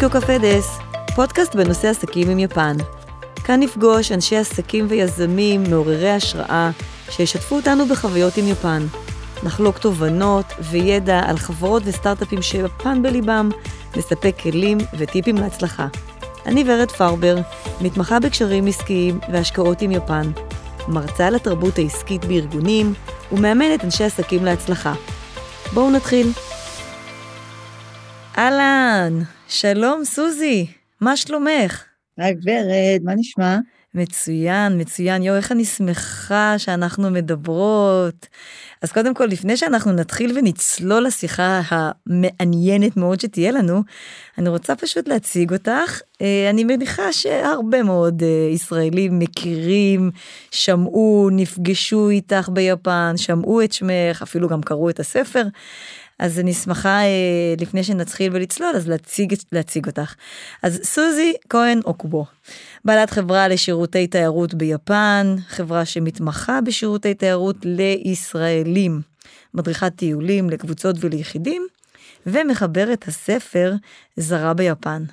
טוקיו קפה דס, פודקאסט בנושא עסקים עם יפן. כאן נפגוש אנשי עסקים ויזמים מעוררי השראה שישתפו אותנו בחוויות עם יפן. נחלוק תובנות וידע על חברות וסטארט-אפים שיפן בליבם, נספק כלים וטיפים להצלחה. אני ורד פרבר, מתמחה בקשרים עסקיים והשקעות עם יפן, מרצה על התרבות העסקית בארגונים ומאמנת אנשי עסקים להצלחה. בואו נתחיל. אהלן, שלום סוזי, מה שלומך? היי ורד, מה נשמע? מצוין, מצוין. יואו, איך אני שמחה שאנחנו מדברות. אז קודם כל, לפני שאנחנו נתחיל ונצלול לשיחה המעניינת מאוד שתהיה לנו, אני רוצה פשוט להציג אותך. אה, אני מניחה שהרבה מאוד אה, ישראלים מכירים, שמעו, נפגשו איתך ביפן, שמעו את שמך, אפילו גם קראו את הספר. אז אני שמחה אה, לפני שנתחיל ולצלול אז להציג, להציג אותך. אז סוזי כהן אוקובו, בעלת חברה לשירותי תיירות ביפן, חברה שמתמחה בשירותי תיירות לישראלים, מדריכת טיולים לקבוצות וליחידים, ומחברת הספר זרה ביפן.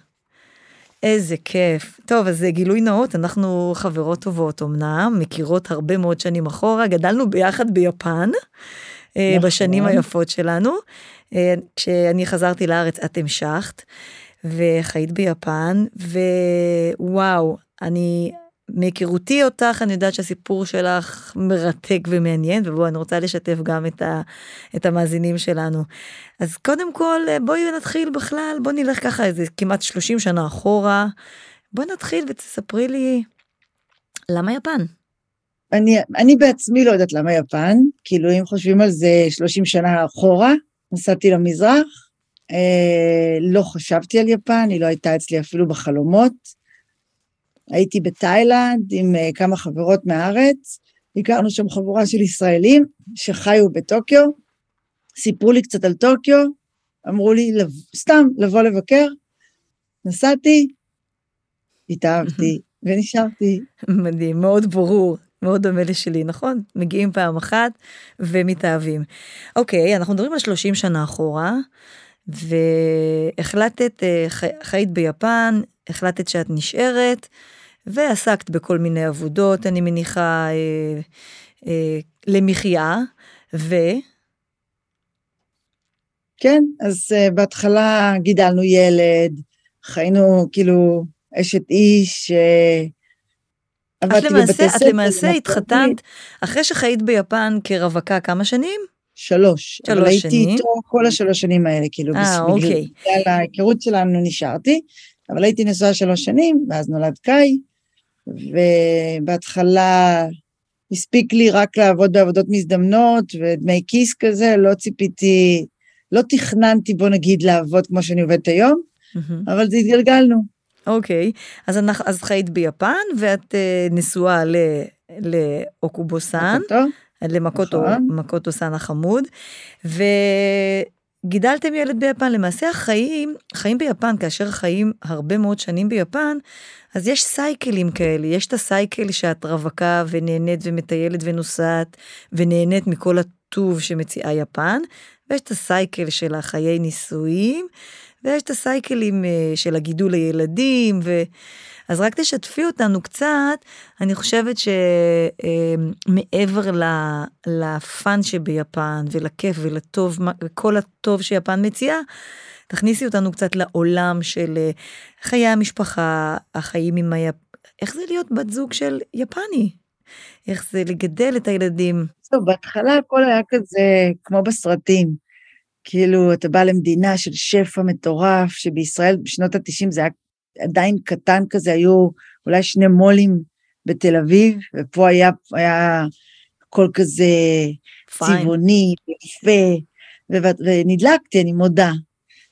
איזה כיף. טוב, אז גילוי נאות, אנחנו חברות טובות אמנם, מכירות הרבה מאוד שנים אחורה, גדלנו ביחד ביפן. אה, נכון. בשנים היפות שלנו. אה, כשאני חזרתי לארץ את המשכת וחיית ביפן ווואו אני מהיכרותי אותך אני יודעת שהסיפור שלך מרתק ומעניין ובואו אני רוצה לשתף גם את, ה, את המאזינים שלנו. אז קודם כל אה, בואי נתחיל בכלל בוא נלך ככה איזה כמעט 30 שנה אחורה בואי נתחיל ותספרי לי למה יפן. אני, אני בעצמי לא יודעת למה יפן, כאילו אם חושבים על זה 30 שנה אחורה, נסעתי למזרח, אה, לא חשבתי על יפן, היא לא הייתה אצלי אפילו בחלומות. הייתי בתאילנד עם אה, כמה חברות מהארץ, הכרנו שם חבורה של ישראלים שחיו בטוקיו, סיפרו לי קצת על טוקיו, אמרו לי לב... סתם לבוא לבקר, נסעתי, התאהבתי ונשארתי. מדהים, מאוד ברור. מאוד דומה לשלי, נכון? מגיעים פעם אחת ומתאהבים. אוקיי, אנחנו מדברים על 30 שנה אחורה, והחלטת, אה, חיית ביפן, החלטת שאת נשארת, ועסקת בכל מיני עבודות, אני מניחה, אה, אה, למחיה, ו... כן, אז uh, בהתחלה גידלנו ילד, חיינו כאילו אשת איש, uh, בבתי ספר. את למעשה התחתנת אחרי שחיית ביפן כרווקה כמה שנים? שלוש. שלוש אבל שנים. הייתי איתו כל השלוש שנים האלה, כאילו, אה, אוקיי. בגלל ההיכרות שלנו נשארתי, אבל הייתי נשואה שלוש שנים, ואז נולד קאי, ובהתחלה הספיק לי רק לעבוד בעבודות מזדמנות ודמי כיס כזה, לא ציפיתי, לא תכננתי, בוא נגיד, לעבוד כמו שאני עובדת היום, mm-hmm. אבל זה התגלגלנו. אוקיי, אז, אנחנו, אז חיית ביפן ואת uh, נשואה לאוקובוסן, למקוטו נכון. סן החמוד, וגידלתם ילד ביפן, למעשה החיים, חיים ביפן, כאשר חיים הרבה מאוד שנים ביפן, אז יש סייקלים כאלה, יש את הסייקל שאת רווקה ונהנית ומטיילת ונוסעת ונהנית מכל הטוב שמציעה יפן, ויש את הסייקל של החיי נישואים. ויש את הסייקלים אה, של הגידול הילדים, ו... אז רק תשתפי אותנו קצת, אני חושבת שמעבר אה, לפאן שביפן ולכיף ולטוב, וכל הטוב שיפן מציעה, תכניסי אותנו קצת לעולם של אה, חיי המשפחה, החיים עם היפ... איך זה להיות בת זוג של יפני? איך זה לגדל את הילדים? טוב, בהתחלה הכל היה כזה כמו בסרטים. כאילו, אתה בא למדינה של שפע מטורף, שבישראל בשנות ה-90 זה היה עדיין קטן כזה, היו אולי שני מו"לים בתל אביב, ופה היה, היה הכל כזה Fine. צבעוני, יפה, ונדלקתי, אני מודה.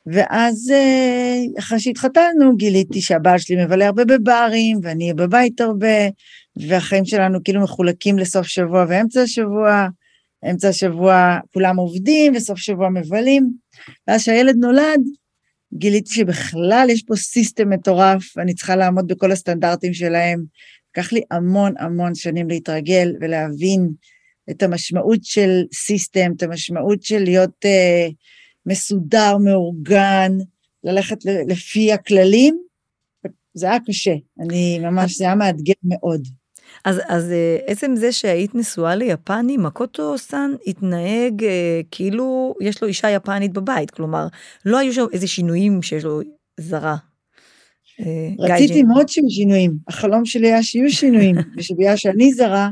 ואז אה, אחרי שהתחתנו, גיליתי שהבעל שלי מבלה הרבה בברים, ואני אהיה בבית הרבה, והחיים שלנו כאילו מחולקים לסוף שבוע ואמצע השבוע, אמצע השבוע כולם עובדים וסוף שבוע מבלים. ואז כשהילד נולד, גיליתי שבכלל יש פה system מטורף, ואני צריכה לעמוד בכל הסטנדרטים שלהם. לקח לי המון המון שנים להתרגל ולהבין את המשמעות של system, את המשמעות של להיות uh, מסודר, מאורגן, ללכת לפי הכללים, זה היה קשה, אני ממש, זה היה מאתגר מאוד. אז, אז אה, עצם זה שהיית נשואה ליפני, מקוטו סאן התנהג אה, כאילו יש לו אישה יפנית בבית, כלומר, לא היו שם איזה שינויים שיש לו זרה. אה, רציתי גייג'ין. מאוד שיהיו שינויים, החלום שלי היה שיהיו שינויים, ושבגלל שאני זרה,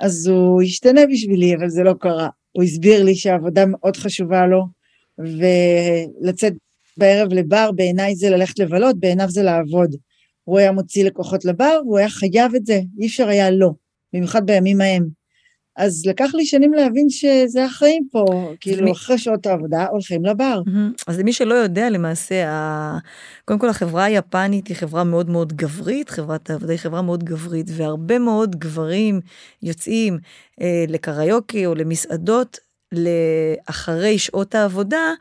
אז הוא ישתנה בשבילי, אבל זה לא קרה. הוא הסביר לי שהעבודה מאוד חשובה לו, ולצאת בערב לבר, בעיניי זה ללכת לבלות, בעיניו זה לעבוד. הוא היה מוציא לקוחות לבר, והוא היה חייב את זה, אי אפשר היה לא, במיוחד בימים ההם. אז לקח לי שנים להבין שזה החיים פה, כאילו מי... אחרי שעות העבודה הולכים לבר. אז למי שלא יודע למעשה, ה... קודם כל החברה היפנית היא חברה מאוד מאוד גברית, חברת העבודה היא חברה מאוד גברית, והרבה מאוד גברים יוצאים אה, לקריוקי או למסעדות לאחרי שעות העבודה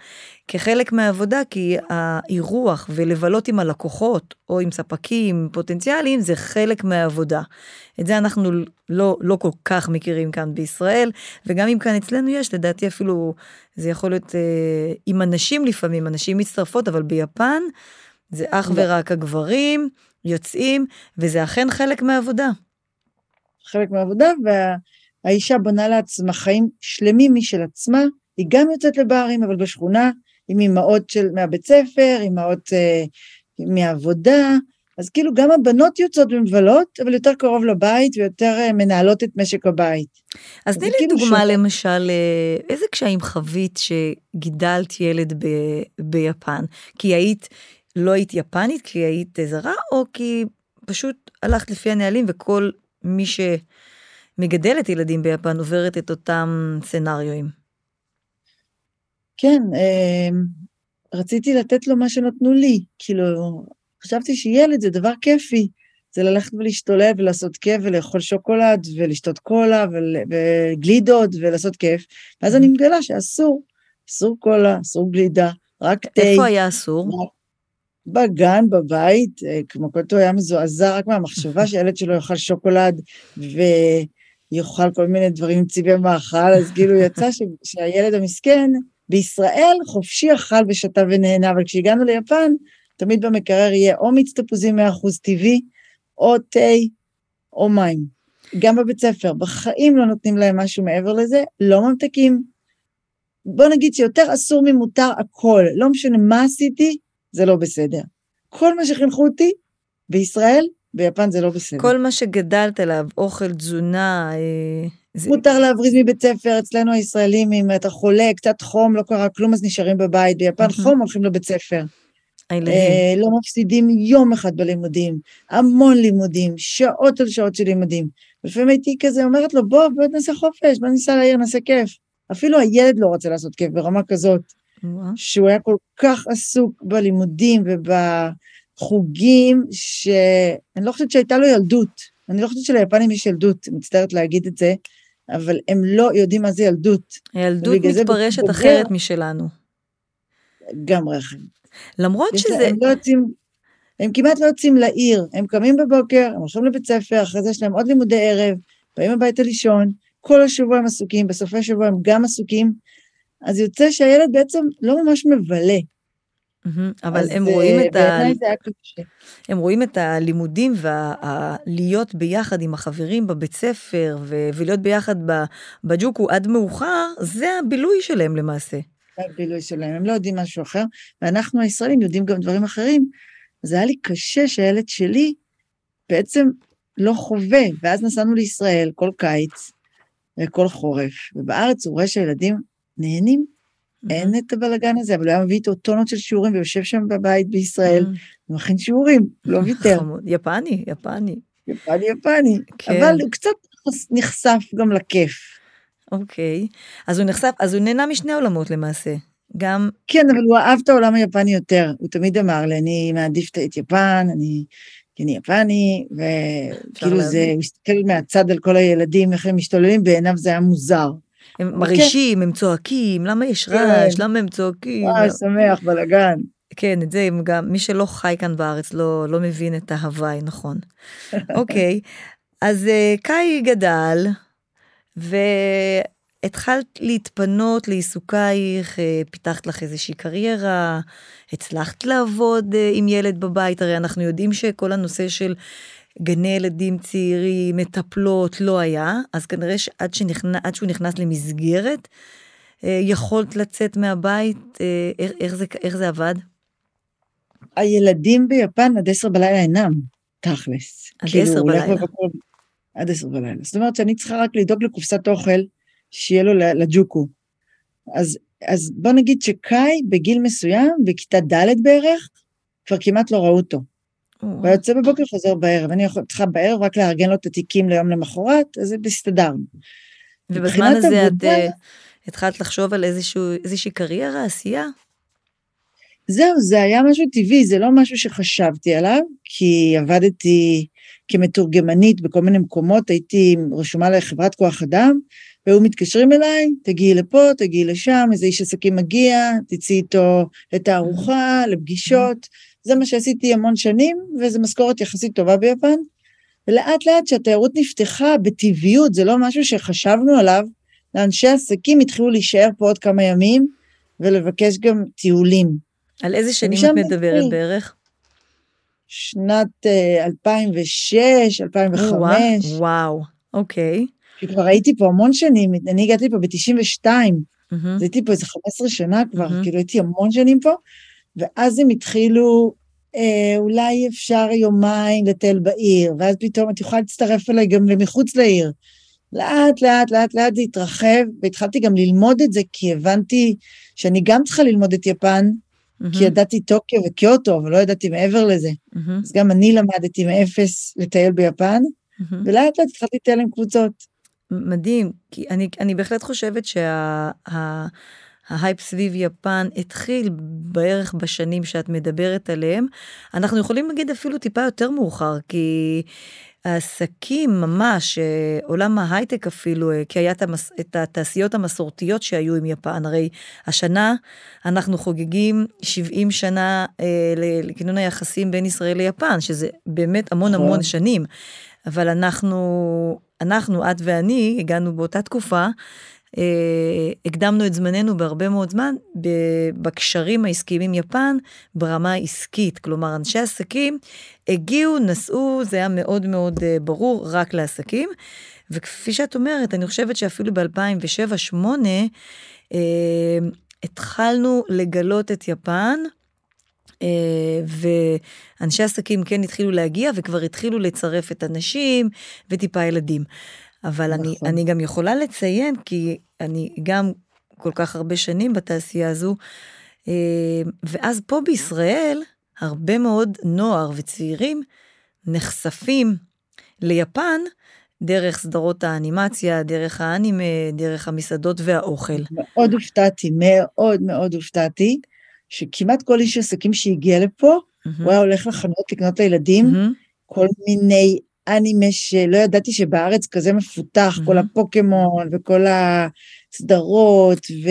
כחלק מהעבודה, כי האירוח ולבלות עם הלקוחות או עם ספקים פוטנציאליים זה חלק מהעבודה. את זה אנחנו לא, לא כל כך מכירים כאן בישראל, וגם אם כאן אצלנו יש, לדעתי אפילו זה יכול להיות אה, עם אנשים לפעמים, אנשים מצטרפות, אבל ביפן זה אך ורק הגברים יוצאים, וזה אכן חלק מהעבודה. חלק מהעבודה, וה... האישה בונה לעצמה חיים שלמים משל עצמה, היא גם יוצאת לברים, אבל בשכונה, עם אמהות של, מהבית ספר, אמהות אה, מהעבודה, אז כאילו גם הבנות יוצאות ומבלות, אבל יותר קרוב לבית ויותר אה, מנהלות את משק הבית. אז תני לי כאילו דוגמה שוב. למשל, אה, איזה קשיים חווית שגידלת ילד ב, ביפן? כי היית, לא היית יפנית, כי היית זרה, או כי פשוט הלכת לפי הנהלים וכל מי ש... מגדלת ילדים ביפן עוברת את אותם סצנריואים. כן, אה, רציתי לתת לו מה שנתנו לי, כאילו, חשבתי שילד זה דבר כיפי, זה ללכת ולהשתולל ולעשות כיף ולאכול שוקולד ולשתות קולה וגלידות ולעשות כיף, ואז אני מגלה שאסור, אסור קולה, אסור גלידה, רק תה. איפה היה אסור? בגן, בבית, אה, כמו כל היה מזועזע רק מהמחשבה שהילד שלו יאכל שוקולד ו... יאכל כל מיני דברים צבעי מאכל, אז כאילו יצא ש, שהילד המסכן בישראל חופשי אכל ושתה ונהנה, אבל כשהגענו ליפן, תמיד במקרר יהיה או מיץ תפוזים 100% טבעי, או תה, או מים. גם בבית ספר, בחיים לא נותנים להם משהו מעבר לזה, לא ממתקים. בוא נגיד שיותר אסור ממותר הכל, לא משנה מה עשיתי, זה לא בסדר. כל מה שחינכו אותי בישראל, ביפן זה לא בסדר. כל מה שגדלת עליו, אוכל, תזונה, אה, זה... מותר להבריז מבית ספר, אצלנו הישראלים, אם אתה חולה, קצת חום, לא קרה כלום, אז נשארים בבית. ביפן חום, הולכים לבית ספר. הילדים. אה, לא מפסידים יום אחד בלימודים, המון לימודים, שעות על שעות של לימודים. לפעמים הייתי כזה אומרת לו, בוא, בוא נעשה חופש, בוא ניסע לעיר, נעשה כיף. אפילו הילד לא רוצה לעשות כיף ברמה כזאת, שהוא היה כל כך עסוק בלימודים וב... חוגים שאני לא חושבת שהייתה לו ילדות. אני לא חושבת שליפנים יש ילדות, מצטערת להגיד את זה, אבל הם לא יודעים מה זה ילדות. הילדות מתפרשת בוגר, אחרת משלנו. גם רכב. למרות שזה... הם לא יוצאים, הם כמעט לא יוצאים לעיר, הם קמים בבוקר, הם הולכים לבית ספר, אחרי זה יש להם עוד לימודי ערב, באים הביתה לישון, כל השבוע הם עסוקים, בסופי השבוע הם גם עסוקים, אז יוצא שהילד בעצם לא ממש מבלה. אבל הם רואים את ה... הם רואים את הלימודים והלהיות ביחד עם החברים בבית ספר ולהיות ביחד בג'וקו עד מאוחר, זה הבילוי שלהם למעשה. זה הבילוי שלהם, הם לא יודעים משהו אחר, ואנחנו הישראלים יודעים גם דברים אחרים. אז היה לי קשה שהילד שלי בעצם לא חווה, ואז נסענו לישראל כל קיץ וכל חורף, ובארץ הוא רואה שהילדים נהנים אין את הבלגן הזה, אבל הוא היה מביא איתו טונות של שיעורים ויושב שם בבית בישראל, ומכין שיעורים, לא ויתר. יפני, יפני. יפני, יפני. כן. אבל הוא קצת נחשף גם לכיף. אוקיי, אז הוא נחשף, אז הוא נהנה משני עולמות למעשה. גם... כן, אבל הוא אהב את העולם היפני יותר. הוא תמיד אמר לי, אני מעדיף את יפן, אני, אני יפני, וכאילו זה, הוא מסתכל מהצד על כל הילדים, איך הם משתוללים, בעיניו זה היה מוזר. הם אוקיי. מרעישים, הם צועקים, למה יש כן. רעש, למה הם צועקים? וואי, שמח, בלאגן. כן, את זה הם גם, מי שלא חי כאן בארץ לא, לא מבין את ההוואי, נכון. אוקיי, אז uh, קאי גדל, התחלת להתפנות לעיסוקייך, אה, פיתחת לך איזושהי קריירה, הצלחת לעבוד אה, עם ילד בבית, הרי אנחנו יודעים שכל הנושא של גני ילדים צעירים, מטפלות, לא היה, אז כנראה שעד שנכנס, שהוא נכנס למסגרת, אה, יכולת לצאת מהבית, איך, איך, זה, איך זה עבד? הילדים ביפן עד עשר בלילה אינם, תכלס. עד כאילו, עשר בלילה. עד עשר בלילה. זאת אומרת שאני צריכה רק לדאוג לקופסת אוכל, שיהיה לו לג'וקו. אז, אז בוא נגיד שקאי בגיל מסוים, בכיתה ד' בערך, כבר כמעט לא ראו אותו. הוא יוצא בבוקר, חוזר בערב. אני צריכה בערב רק לארגן לו את התיקים ליום למחרת, אז זה בסתדר. ובזמן הזה את uh, התחלת לחשוב על איזשהו, איזושהי קריירה, עשייה? זהו, זה היה משהו טבעי, זה לא משהו שחשבתי עליו, כי עבדתי כמתורגמנית בכל מיני מקומות, הייתי רשומה לחברת כוח אדם, והיו מתקשרים אליי, תגיעי לפה, תגיעי לשם, איזה איש עסקים מגיע, תצאי איתו לתערוכה, לפגישות. זה מה שעשיתי המון שנים, וזו משכורת יחסית טובה ביפן. ולאט לאט כשהתיירות נפתחה בטבעיות, זה לא משהו שחשבנו עליו, לאנשי עסקים התחילו להישאר פה עוד כמה ימים, ולבקש גם טיולים. על איזה שנים את מדברת התחיל. בערך? שנת uh, 2006, 2005. וואו, וואו, אוקיי. כבר הייתי פה המון שנים, אני הגעתי פה ב-92, mm-hmm. אז הייתי פה איזה 15 שנה כבר, mm-hmm. כאילו הייתי המון שנים פה, ואז הם התחילו, אה, אולי אפשר יומיים לטייל בעיר, ואז פתאום את יכולה להצטרף אליי גם למחוץ לעיר. לאט, לאט, לאט, לאט זה התרחב, והתחלתי גם ללמוד את זה, כי הבנתי שאני גם צריכה ללמוד את יפן, mm-hmm. כי ידעתי טוקיו וקיוטו, אבל לא ידעתי מעבר לזה. Mm-hmm. אז גם אני למדתי מאפס לטייל ביפן, mm-hmm. ולאט לאט התחלתי לטייל עם קבוצות. מדהים, כי אני, אני בהחלט חושבת שההייפ שה, סביב יפן התחיל בערך בשנים שאת מדברת עליהם. אנחנו יכולים להגיד אפילו טיפה יותר מאוחר, כי העסקים ממש, עולם ההייטק אפילו, כי היה את התעשיות המסורתיות שהיו עם יפן, הרי השנה אנחנו חוגגים 70 שנה אה, לכינון היחסים בין ישראל ליפן, שזה באמת המון המון נכון. שנים. אבל אנחנו, אנחנו, את ואני, הגענו באותה תקופה, אה, הקדמנו את זמננו בהרבה מאוד זמן בקשרים העסקיים עם יפן ברמה העסקית. כלומר, אנשי עסקים הגיעו, נסעו, זה היה מאוד מאוד אה, ברור, רק לעסקים. וכפי שאת אומרת, אני חושבת שאפילו ב-2007-2008, אה, התחלנו לגלות את יפן אה, ואנשי עסקים כן התחילו להגיע וכבר התחילו לצרף את הנשים וטיפה ילדים. אבל נכון. אני, אני גם יכולה לציין, כי אני גם כל כך הרבה שנים בתעשייה הזו, אה, ואז פה בישראל, הרבה מאוד נוער וצעירים נחשפים ליפן דרך סדרות האנימציה, דרך האנימה, דרך המסעדות והאוכל. מאוד הופתעתי, מאוד מאוד הופתעתי. שכמעט כל איש עסקים שהגיע לפה, mm-hmm. הוא היה הולך לחנות לקנות לילדים, mm-hmm. כל מיני אנימה שלא ידעתי שבארץ כזה מפותח, mm-hmm. כל הפוקימון וכל הסדרות, ו...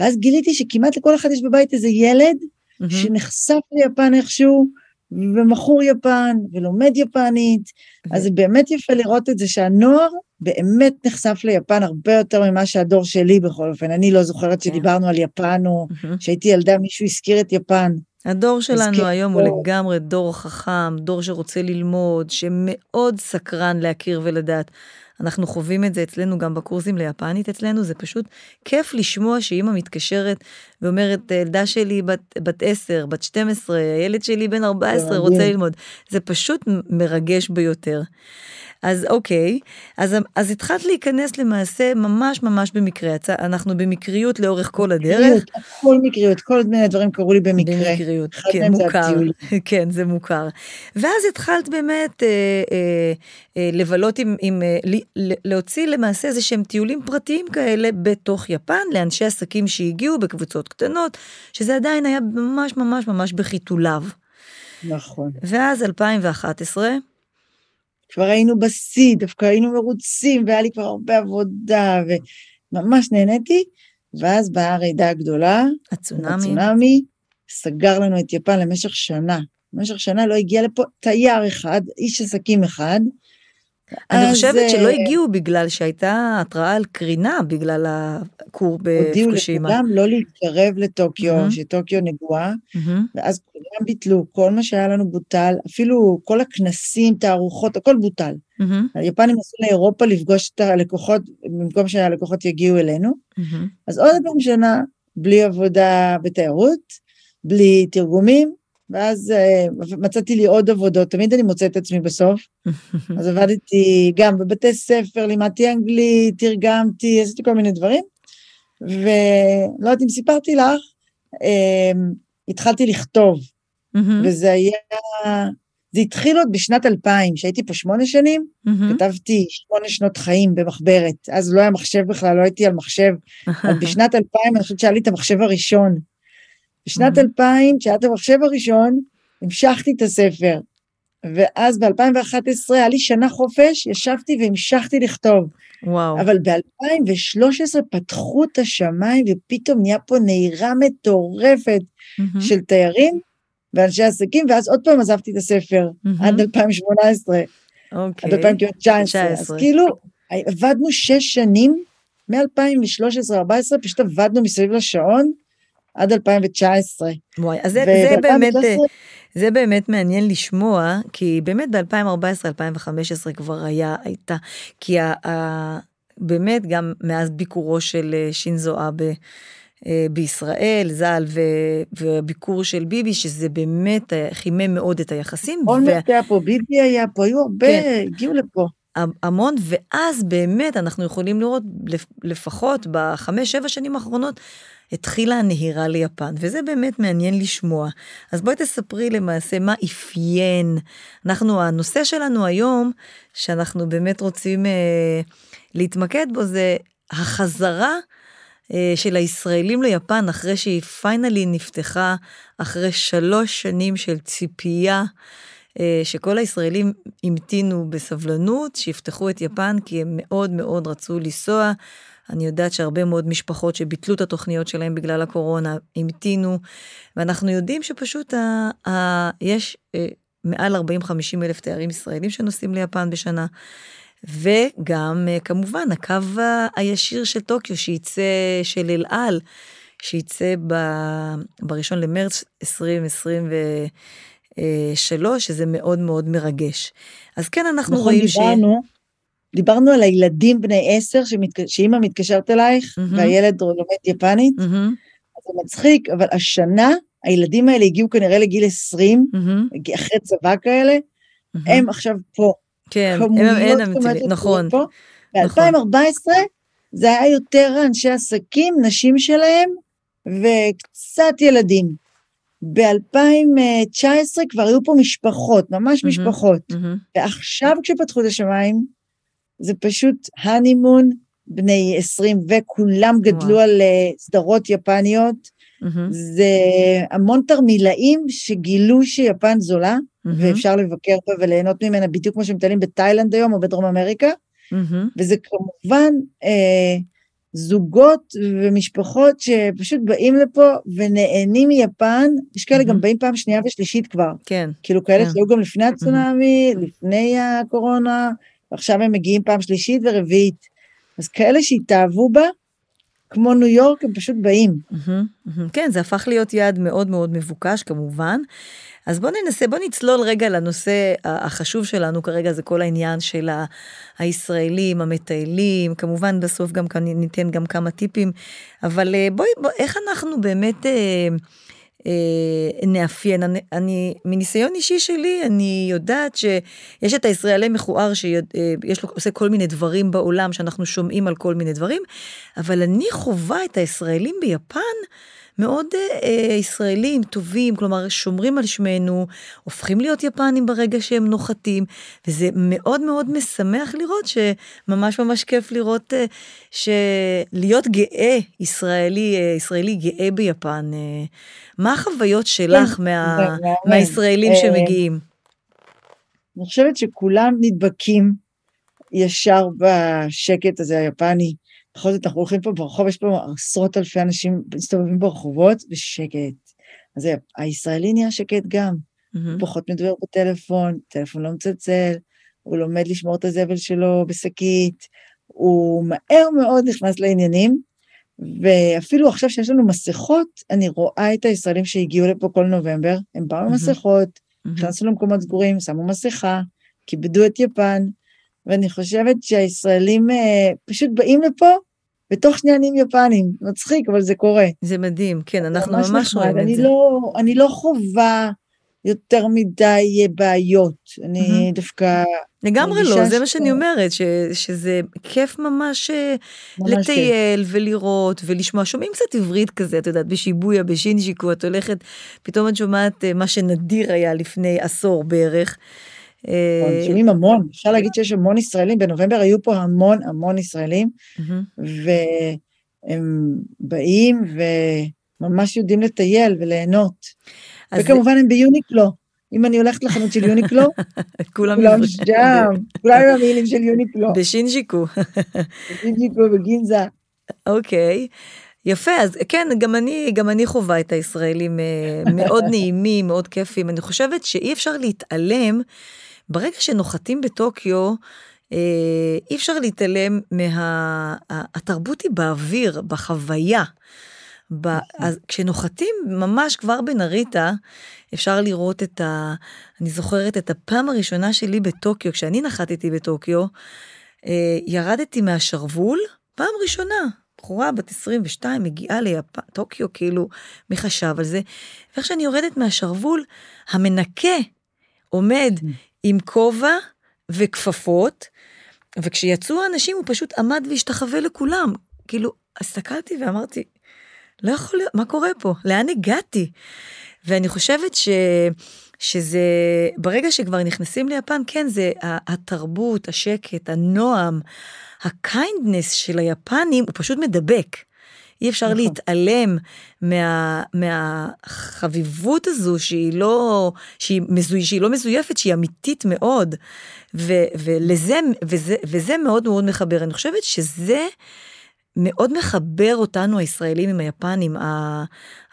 ואז גיליתי שכמעט לכל אחד יש בבית איזה ילד mm-hmm. שנחשף ליפן איכשהו, ומכור יפן, ולומד יפנית, אז זה באמת יפה לראות את זה שהנוער באמת נחשף ליפן הרבה יותר ממה שהדור שלי בכל אופן. אני לא זוכרת כן. שדיברנו על יפן, או שהייתי ילדה מישהו הזכיר את יפן. הדור שלנו היום הוא לגמרי דור חכם, דור שרוצה ללמוד, שמאוד סקרן להכיר ולדעת. אנחנו חווים את זה אצלנו גם בקורסים ליפנית אצלנו, זה פשוט כיף לשמוע שאימא מתקשרת ואומרת, ילדה שלי בת, בת 10, בת 12, הילד שלי בן 14 רוצה ללמוד. זה פשוט מרגש ביותר. אז אוקיי, אז, אז התחלת להיכנס למעשה ממש ממש במקרה, אנחנו במקריות לאורך כל הדרך. כל מקריות, כל מיני דברים קרו לי במקרה. במקריות, כן, מוכר, כן, זה מוכר. ואז התחלת באמת אה, אה, אה, לבלות עם, עם אה, להוציא למעשה איזה שהם טיולים פרטיים כאלה בתוך יפן, לאנשי עסקים שהגיעו בקבוצות קטנות, שזה עדיין היה ממש ממש ממש בחיתוליו. נכון. ואז 2011, כבר היינו בשיא, דווקא היינו מרוצים, והיה לי כבר הרבה עבודה, וממש נהניתי, ואז באה הרעידה הגדולה, הצונאמי, הצונאמי סגר לנו את יפן למשך שנה. במשך שנה לא הגיע לפה תייר אחד, איש עסקים אחד, אני חושבת שלא אה, הגיעו בגלל שהייתה התראה על קרינה בגלל הכור הודיעו בפוקושימה. לכולם לא להתקרב לטוקיו. שטוקיו נגועה, ואז כולם ביטלו, כל מה שהיה לנו בוטל, אפילו כל הכנסים, תערוכות, הכל בוטל. היפנים נסעו לאירופה לפגוש את הלקוחות, במקום שהלקוחות יגיעו אלינו. אז עוד פעם שנה, בלי עבודה בתיירות, בלי תרגומים, ואז אה, מצאתי לי עוד עבודות, תמיד אני מוצאת את עצמי בסוף. אז עבדתי גם בבתי ספר, לימדתי אנגלית, תרגמתי, עשיתי כל מיני דברים. ולא יודעת אם סיפרתי לך, אה, התחלתי לכתוב, וזה היה, זה התחיל עוד בשנת 2000, שהייתי פה שמונה שנים. כתבתי שמונה שנות חיים במחברת. אז לא היה מחשב בכלל, לא הייתי על מחשב. אבל בשנת 2000, אני חושבת שהיה לי את המחשב הראשון. בשנת מהמם. 2000, כשהיה את המחשב הראשון, המשכתי את הספר. ואז ב-2011 היה לי שנה חופש, ישבתי והמשכתי לכתוב. וואו. אבל ב-2013 פתחו את השמיים ופתאום נהיה פה נהירה מטורפת מהמם, של תיירים ואנשי עסקים, ואז עוד פעם עזבתי את הספר, מהמם. עד 2018, אוקיי. עד 2019. אז 19. כאילו, עבדנו שש שנים, מ-2013-2014, פשוט עבדנו מסביב לשעון עד 2019. וואי, אז זה, זה באמת, וב-2019 זה באמת מעניין לשמוע, כי באמת ב-2014-2015 כבר היה, הייתה, כי ה, ה, באמת גם מאז ביקורו של אה, שינזו אבה אה, בישראל, ז"ל, ו- והביקור של ביבי, שזה באמת אה, חימם מאוד את היחסים. אולמרט היה פה, ביבי היה פה, היו הרבה, כן. הגיעו לפה. המון, ואז באמת אנחנו יכולים לראות לפ- לפחות בחמש, שבע שנים האחרונות, התחילה הנהירה ליפן, וזה באמת מעניין לשמוע. אז בואי תספרי למעשה מה אפיין. אנחנו, הנושא שלנו היום, שאנחנו באמת רוצים אה, להתמקד בו, זה החזרה אה, של הישראלים ליפן אחרי שהיא פיינלי נפתחה, אחרי שלוש שנים של ציפייה. אה, שכל הישראלים המתינו בסבלנות, שיפתחו את יפן, כי הם מאוד מאוד רצו לנסוע. אני יודעת שהרבה מאוד משפחות שביטלו את התוכניות שלהם בגלל הקורונה, המתינו, ואנחנו יודעים שפשוט ה, ה, יש אה, מעל 40-50 אלף תיירים ישראלים שנוסעים ליפן בשנה. וגם אה, כמובן הקו הישיר של טוקיו שייצא, של אל על, שייצא ב- בראשון למרץ 2023, שזה מאוד מאוד מרגש. אז כן, אנחנו נכון, רואים ש... דיברנו, על הילדים בני עשר, שמתק- שאימא מתקשרת אלייך, מהמם. והילד לומד יפנית, אז זה מצחיק, אבל השנה, הילדים האלה הגיעו כנראה לגיל 20, מהמם, אחרי צבא כאלה, מהמם. הם עכשיו פה. כן, הם, אין אמיתי, נכון. פה. נכון. ב-2014 זה היה יותר אנשי עסקים, נשים שלהם, וקצת ילדים. ב-2019 כבר היו פה משפחות, ממש מהמם. משפחות. מהמם, ועכשיו כשפתחו את השמיים, זה פשוט הנימון בני 20, וכולם גדלו וואו. על אה, סדרות יפניות. זה המון תרמילאים שגילו שיפן זולה, ואפשר לבקר בה וליהנות ממנה בדיוק כמו שמטיילים בתאילנד היום או בדרום אמריקה. וזה כמובן אה, זוגות ומשפחות שפשוט באים לפה ונהנים מיפן, יש כאלה גם. באים פעם שנייה ושלישית כבר, כן, כאילו כאלה כן. שהיו גם לפני הצונאמי, לפני הקורונה, ועכשיו הם מגיעים פעם שלישית ורביעית. אז כאלה שהתאהבו בה, כמו ניו יורק, הם פשוט באים. כן, זה הפך להיות יעד מאוד מאוד מבוקש כמובן. אז בוא ננסה, בוא נצלול רגע לנושא החשוב שלנו כרגע, זה כל העניין של הישראלים, המטיילים, כמובן בסוף גם ניתן גם כמה טיפים, אבל אה, בואי, בוא, איך אנחנו באמת אה, נאפיין, אני, אני, מניסיון אישי שלי, אני יודעת שיש את הישראלי מכוער שיש לו, עושה כל מיני דברים בעולם, שאנחנו שומעים על כל מיני דברים, אבל אני חווה את הישראלים ביפן מאוד אה, אה, ישראלים טובים, כלומר שומרים על שמנו, הופכים להיות יפנים ברגע שהם נוחתים, וזה מאוד מאוד משמח לראות שממש ממש כיף לראות אה, שלהיות גאה, ישראלי, אה, ישראלי גאה ביפן. אה, מה החוויות שלך מה, זה מהמם. מהישראלים אה, שמגיעים? אני חושבת שכולם נדבקים ישר בשקט הזה היפני. בכל זאת, אנחנו הולכים פה ברחוב, יש פה עשרות אלפי אנשים מסתובבים ברחובות, בשקט. אז הישראלי נהיה שקט גם, מהמם, פחות מדבר בטלפון, טלפון לא מצלצל, הוא לומד לשמור את הזבל שלו בשקית, הוא מהר מאוד נכנס לעניינים, ואפילו עכשיו שיש לנו מסכות, אני רואה את הישראלים שהגיעו לפה כל נובמבר, הם באו עם מסכות, נכנסו למקומות סגורים, שמו מסכה, כיבדו את יפן, ואני חושבת שהישראלים אה, פשוט באים לפה, בתוך שנייה נהיים יפנים, מצחיק, אבל זה קורה. זה מדהים, כן, אנחנו ממש, ממש רואים את זה. לא, אני לא חווה יותר מדי בעיות, אני mm-hmm. דווקא... לגמרי לא, זה מה שאני אומרת, ש, שזה כיף ממש, אה, ממש לטייל כן. ולראות ולשמוע, שומעים קצת עברית כזה, את יודעת, בשיבויה, בשינג'יקו, את הולכת, פתאום את שומעת אה, מה שנדיר היה לפני עשור בערך. נכון, שומעים המון, אפשר להגיד שיש המון ישראלים, בנובמבר היו פה המון המון ישראלים, והם באים וממש יודעים לטייל וליהנות. וכמובן הם ביוניקלו. אם אני הולכת לחנות של יוניקלו, כולם שם, כולם עם המילים של יוניקלו. בשינג'יקו. בשינג'יקו, בגינזה. אוקיי. יפה, אז כן, גם אני, גם אני חווה את הישראלים אה, מאוד נעימים, מאוד כיפים. אני חושבת שאי אפשר להתעלם ברגע שנוחתים בטוקיו, אה, אי אפשר להתעלם מה... התרבות היא באוויר, בחוויה. ב... נכון. אז כשנוחתים ממש כבר בנריטה, אפשר לראות את ה... אני זוכרת את הפעם הראשונה שלי בטוקיו, כשאני נחתתי בטוקיו, אה, ירדתי מהשרוול, פעם ראשונה, בחורה בת 22 מגיעה לטוקיו, כאילו, מי חשב על זה? ואיך שאני יורדת מהשרוול, המנקה עומד כן. עם כובע וכפפות, וכשיצאו האנשים הוא פשוט עמד והשתחווה לכולם. כאילו, הסתכלתי ואמרתי, לא יכול להיות, מה קורה פה? לאן הגעתי? ואני חושבת ש... שזה, ברגע שכבר נכנסים ליפן, כן, זה התרבות, השקט, הנועם, ה kindness של היפנים, הוא פשוט מדבק. אי אפשר נכון. להתעלם מה, מהחביבות הזו שהיא לא, שהיא, מזו, שהיא לא מזויפת, שהיא אמיתית מאוד. ו, ולזה, וזה, וזה מאוד מאוד מחבר. אני חושבת שזה מאוד מחבר אותנו הישראלים עם היפנים,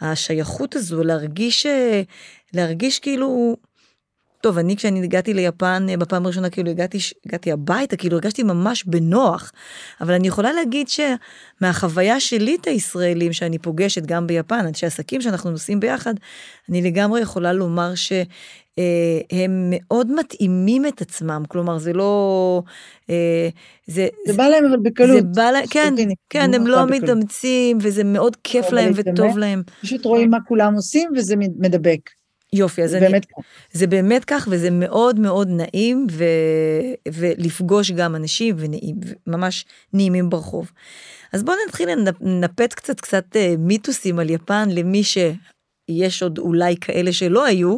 השייכות הזו, להרגיש, להרגיש כאילו, טוב, אני כשאני הגעתי ליפן אה, בפעם הראשונה, כאילו הגעתי, הגעתי הביתה, כאילו הרגשתי ממש בנוח. אבל אני יכולה להגיד שמהחוויה שלי את הישראלים שאני פוגשת גם ביפן, אנשי עסקים שאנחנו נוסעים ביחד, אני לגמרי יכולה לומר שהם אה, מאוד מתאימים את עצמם, כלומר זה לא... אה, זה, זה בא להם אבל בקלות. זה בא להם, כן, כן, הם לא מתאמצים וזה מאוד כיף להם וטוב להם. פשוט רואים מה כולם עושים וזה מדבק. יופי, אז זה אני... באמת כך. זה באמת כך, וזה מאוד מאוד נעים, ו... ולפגוש גם אנשים, ונעים, ממש נעימים ברחוב. אז בואו נתחיל לנפץ קצת קצת אה, מיתוסים על יפן למי שיש עוד אולי כאלה שלא היו,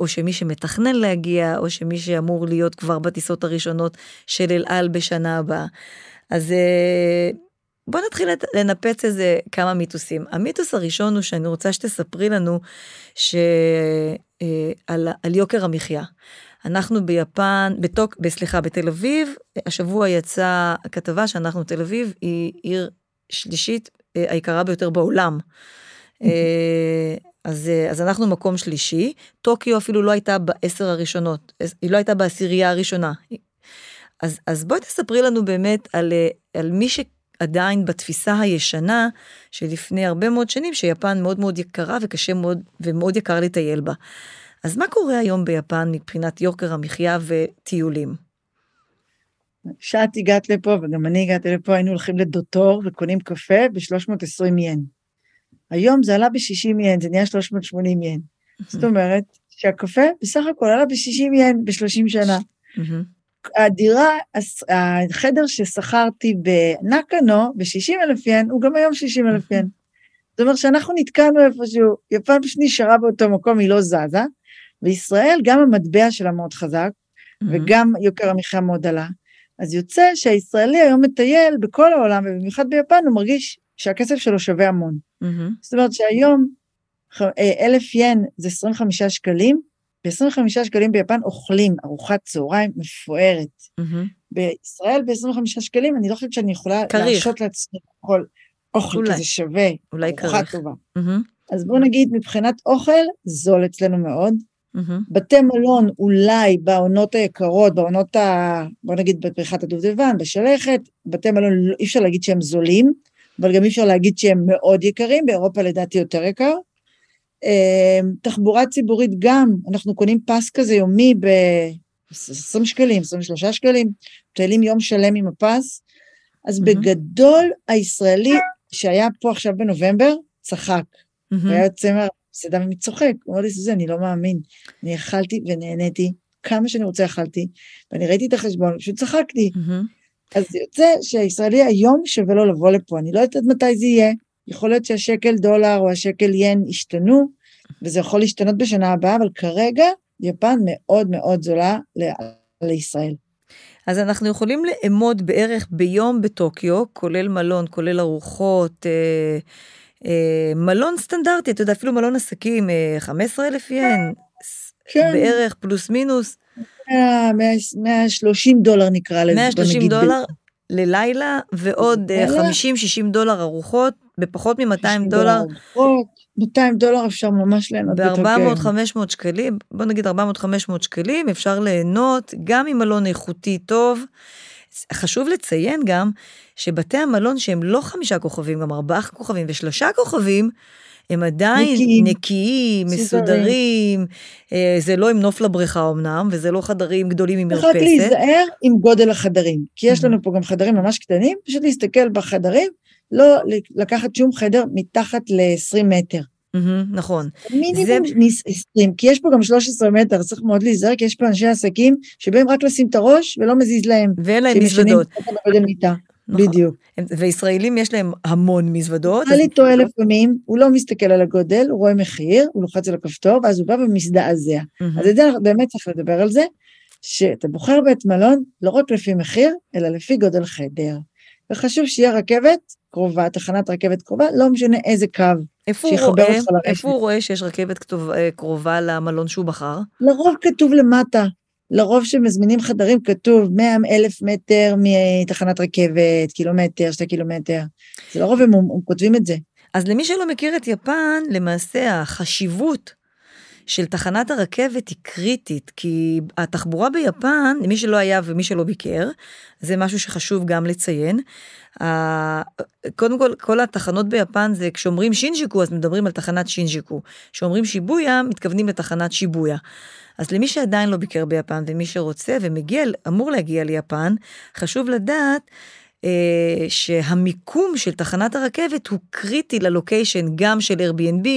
או שמי שמתכנן להגיע, או שמי שאמור להיות כבר בטיסות הראשונות של אל על בשנה הבאה. אז אה, בוא נתחיל לנפץ איזה כמה מיתוסים. המיתוס הראשון הוא שאני רוצה שתספרי לנו ש... אה, על, על יוקר המחיה. אנחנו ביפן, בתוק, סליחה, בתל אביב, השבוע יצאה כתבה שאנחנו, תל אביב היא עיר שלישית אה, היקרה ביותר בעולם. אה, אז, אז אנחנו מקום שלישי, טוקיו אפילו לא הייתה בעשר הראשונות, היא לא הייתה בעשירייה הראשונה. אז, אז בואי תספרי לנו באמת על, על מי ש... עדיין בתפיסה הישנה שלפני הרבה מאוד שנים, שיפן מאוד מאוד יקרה וקשה מאוד ומאוד יקר לטייל בה. אז מה קורה היום ביפן מבחינת יוקר המחיה וטיולים? כשאת הגעת לפה וגם אני הגעתי לפה, היינו הולכים לדוטור וקונים קפה ב-320 ין. היום זה עלה ב-60 ין, זה נהיה 380 ין. זאת אומרת שהקפה בסך הכל עלה ב-60 ין ב-30 שנה. הדירה, החדר ששכרתי בנקנו, ב-60 אלף ין, הוא גם היום 60 אלף ין. זאת אומרת שאנחנו נתקענו איפשהו, יפן פשוט נשארה באותו מקום, היא לא זזה. בישראל גם המטבע שלה מאוד חזק, וגם יוקר המחיה מאוד עלה. אז יוצא שהישראלי היום מטייל בכל העולם, ובמיוחד ביפן, הוא מרגיש שהכסף שלו שווה המון. זאת אומרת שהיום אה, אלף ין זה 25 שקלים, ב-25 שקלים ביפן אוכלים ארוחת צהריים מפוארת. Mm-hmm. בישראל ב-25 שקלים אני לא חושבת שאני יכולה להרשות לעצמי לאכול אוכל אולי. כזה שווה, אולי ארוחה טובה. Mm-hmm. אז בואו נגיד מבחינת אוכל זול אצלנו מאוד, מהמם. בתי מלון אולי בעונות היקרות, בעונות ה... בוא נגיד בפריחת הדובדבן, בשלכת, בתי מלון אי אפשר להגיד שהם זולים, אבל גם אי אפשר להגיד שהם מאוד יקרים, באירופה לדעתי יותר יקר. אה, תחבורה ציבורית גם, אנחנו קונים פס כזה יומי ב-20 שקלים, 23 שקלים, מטיילים יום שלם עם הפס. אז מהמם. בגדול הישראלי שהיה פה עכשיו בנובמבר, צחק. מהמם. והיה יוצא מהמסעדה ומצוחק, הוא אמר לי, סוזן, אני לא מאמין. אני אכלתי ונהניתי, כמה שאני רוצה אכלתי, ואני ראיתי את החשבון, פשוט צחקתי. מהמם. אז יוצא שהישראלי היום שווה לו לבוא לפה, אני לא יודעת מתי זה יהיה, יכול להיות שהשקל דולר או השקל ין ישתנו, וזה יכול להשתנות בשנה הבאה, אבל כרגע יפן מאוד מאוד זולה ל- לישראל. אז אנחנו יכולים לאמוד בערך ביום בטוקיו, כולל מלון, כולל ארוחות, אה, אה, מלון סטנדרטי, אתה יודע, אפילו מלון עסקים, אה, 15,000 ין, ס- כן. בערך פלוס מינוס, 130 דולר נקרא לזה. בוא 130 נגיד, דולר ללילה, ועוד אה, לילה. 50-60 דולר ארוחות, בפחות מ-200 דולר, ארוחות, 200 דולר אפשר ממש ליהנות ב-400-500 שקלים, בוא נגיד 400-500 שקלים, אפשר ליהנות גם עם מלון איכותי טוב. חשוב לציין גם שבתי המלון שהם לא חמישה כוכבים, גם ארבעה כוכבים ושלושה כוכבים, הם עדיין נקיים. נקיים, מסודרים. אה, זה לא עם נוף לבריכה אמנם, וזה לא חדרים גדולים עם צריך רק מרפסת. להיזהר עם גודל החדרים, כי יש. לנו פה גם חדרים ממש קטנים, פשוט להסתכל בחדרים, לא לקחת שום חדר מתחת ל-20 מטר. מהמם, נכון. מינימום ניס- 20, כי יש פה גם 13 מטר, צריך מאוד להיזהר, כי יש פה אנשי עסקים שבאים רק לשים את הראש ולא מזיז להם. ואין להם מזוודות. נכון. בדיוק. וישראלים יש להם המון מזוודות. בעלי אז- טועה לפעמים, הוא לא מסתכל על הגודל, הוא רואה מחיר, הוא לוחץ על הכפתור, ואז הוא בא ומזדעזע. מהמם. אז את זה באמת צריך לדבר על זה, שאתה בוחר בית מלון לא רק לפי מחיר, אלא לפי גודל חדר. וחשוב שיהיה רכבת קרובה, תחנת רכבת קרובה, לא משנה איזה קו. איפה הוא שיחבר רואה, אותך לרשת. איפה הוא רואה שיש רכבת כתוב, אה, קרובה למלון שהוא בחר? לרוב כתוב למטה, לרוב שמזמינים חדרים כתוב 100 אלף מטר מתחנת רכבת, קילומטר, שתי קילומטר. זה לרוב הם, הם כותבים את זה. אז למי שלא מכיר את יפן, למעשה החשיבות של תחנת הרכבת היא קריטית, כי התחבורה ביפן, למי שלא היה ומי שלא ביקר, זה משהו שחשוב גם לציין. קודם כל, כל התחנות ביפן זה, כשאומרים שינג'יקו, אז מדברים על תחנת שינג'יקו. כשאומרים שיבויה, מתכוונים לתחנת שיבויה. אז למי שעדיין לא ביקר ביפן ומי שרוצה ומגיע, אמור להגיע ליפן, חשוב לדעת שהמיקום של תחנת הרכבת הוא קריטי ללוקיישן גם של Airbnb,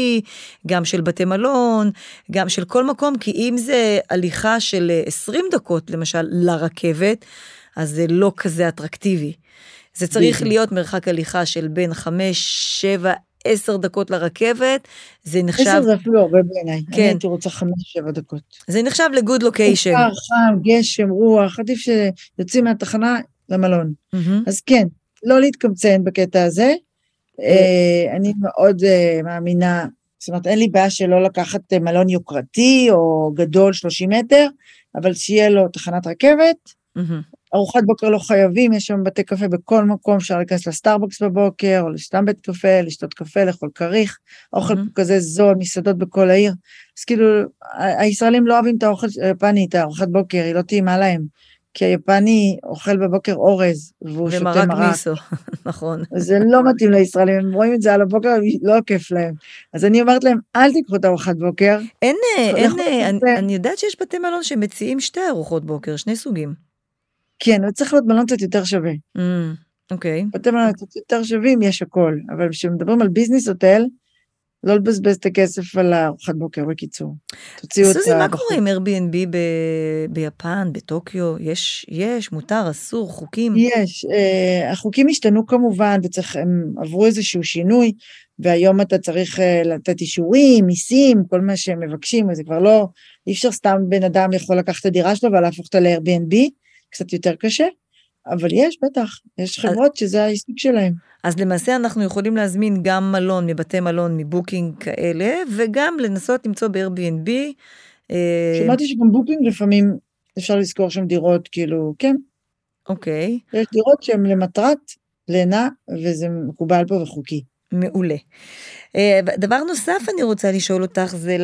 גם של בתי מלון, גם של כל מקום, כי אם זה הליכה של אה, 20 דקות למשל לרכבת, אז זה לא כזה אטרקטיבי. זה צריך. להיות מרחק הליכה של בין 5, 7, 10 דקות לרכבת, זה נחשב, עשר זה אפילו הרבה בעיניי. כן. אני הייתי רוצה חמש, שבע דקות. זה נחשב לגוד לוקיישן. קר, חם, גשם, רוח, עדיף שיוצאים מהתחנה למלון. מהמם. אז כן, לא להתקמצן בקטע הזה. אה, אני מאוד אה, מאמינה, זאת אומרת, אין לי בעיה שלא לקחת אה, מלון יוקרתי או גדול 30 מטר, אבל שיהיה לו תחנת רכבת. מהמם. ארוחת בוקר לא חייבים, יש שם בתי קפה בכל מקום, אפשר להיכנס לסטארבקס בבוקר, או לסתם בית קפה, לשתות קפה, לאכול כריך, אוכל מהמם. כזה זול, מסעדות בכל העיר. אז כאילו, הישראלים לא אוהבים את האוכל היפני, את הארוחת בוקר, היא לא טעימה להם. כי היפני אוכל בבוקר אורז, והוא שותה ומרק מרק. מיסו, נכון. זה לא מתאים לישראלים, הם רואים את זה על הבוקר, לא כיף להם. אז אני אומרת להם, אל תיקחו את הארוחת בוקר, אין, אה, אין, אה. אני יודעת שיש בתי מלון שמציעים שתי ארוחות בוקר, שני סוגים. כן, אבל צריך להיות מלון קצת יותר שווה. Mm, אוקיי. בתי מלון קצת יותר שווים, יש הכל. אבל כשמדברים על ביזנס הוטל, לא לבזבז את הכסף על הארוחת בוקר, בקיצור. תוציאו את סוזי, מה. קורה עם Airbnb ב- ביפן, בטוקיו? יש, יש, מותר, אסור, חוקים? יש, אה, החוקים השתנו כמובן, וצריך, הם עברו איזשהו שינוי, והיום אתה צריך אה, לתת אישורים, מיסים, כל מה שהם מבקשים, וזה כבר לא, אי אפשר סתם בן אדם יכול לקחת את הדירה שלו ולהפוך אותה ל-Airbnb, קצת יותר קשה, אבל יש, בטח, יש חברות שזה העיסוק שלהם. אז למעשה אנחנו יכולים להזמין גם מלון מבתי מלון מבוקינג כאלה, וגם לנסות למצוא ב-Airbnb. אה, שמעתי שגם בוקינג לפעמים אפשר לשכור שם דירות, כאילו, כן, אוקיי, יש דירות שהן למטרת לינה, וזה מקובל פה וחוקי. מעולה. אה, דבר נוסף אני רוצה לשאול אותך זה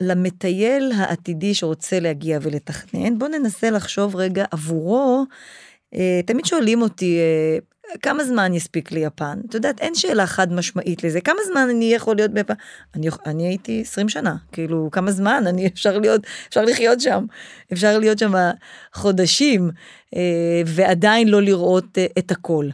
למטייל העתידי שרוצה להגיע ולתכנן, בוא ננסה לחשוב רגע עבורו, אה, תמיד שואלים אותי, כמה זמן יספיק ליפן? את יודעת, אין שאלה חד משמעית לזה. כמה זמן אני יכול להיות ביפן? אני, אני הייתי 20 שנה, כאילו, כמה זמן אני אפשר להיות, אפשר לחיות שם. אפשר להיות שם חודשים, ועדיין לא לראות את הכל.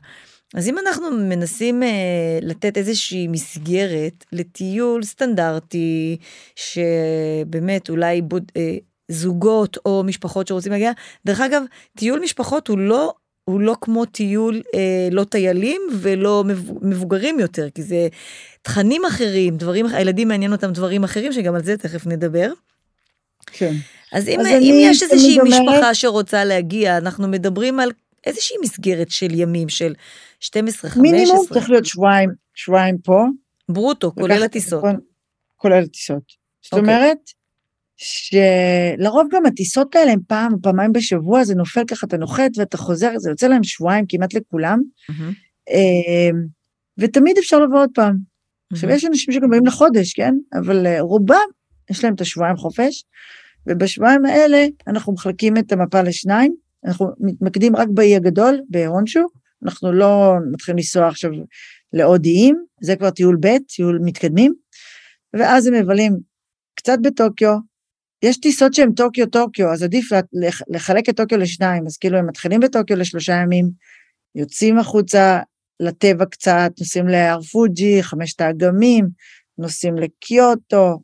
אז אם אנחנו מנסים אה, לתת איזושהי מסגרת לטיול סטנדרטי, שבאמת אולי בוד, אה, זוגות או משפחות שרוצים להגיע, דרך אגב, טיול משפחות הוא לא הוא לא כמו טיול אה, לא טיילים ולא מבוגרים יותר, כי זה תכנים אחרים, דברים, הילדים מעניין אותם דברים אחרים, שגם על זה תכף נדבר. כן. אז אם, אז אם יש איזושהי משפחה אומר... שרוצה להגיע, אנחנו מדברים על איזושהי מסגרת של ימים, של 12, 15. מינימום צריך להיות שבועיים, שבועיים פה. ברוטו, כולל הטיסות. כולל הטיסות. זאת okay. אוקיי. אומרת, שלרוב גם הטיסות האלה הם פעם, פעמיים בשבוע, זה נופל ככה, אתה נוחת ואתה חוזר, זה יוצא להם שבועיים כמעט לכולם, mm-hmm. ותמיד אפשר לבוא עוד פעם. Mm-hmm. עכשיו, יש אנשים שגם באים לחודש, כן? אבל אה, רובם, יש להם את השבועיים חופש, ובשבועיים האלה אנחנו מחלקים את המפה לשניים, אנחנו מתמקדים רק באי הגדול, בהונשו, אנחנו לא מתחילים לנסוע עכשיו לעוד איים, זה כבר טיול ב', טיול מתקדמים, ואז הם מבלים קצת בטוקיו, יש טיסות שהן טוקיו-טוקיו, אז עדיף לחלק את טוקיו לשניים, אז כאילו הם מתחילים בטוקיו לשלושה ימים, יוצאים החוצה לטבע קצת, נוסעים להר פוג'י, חמשת האגמים, נוסעים לקיוטו,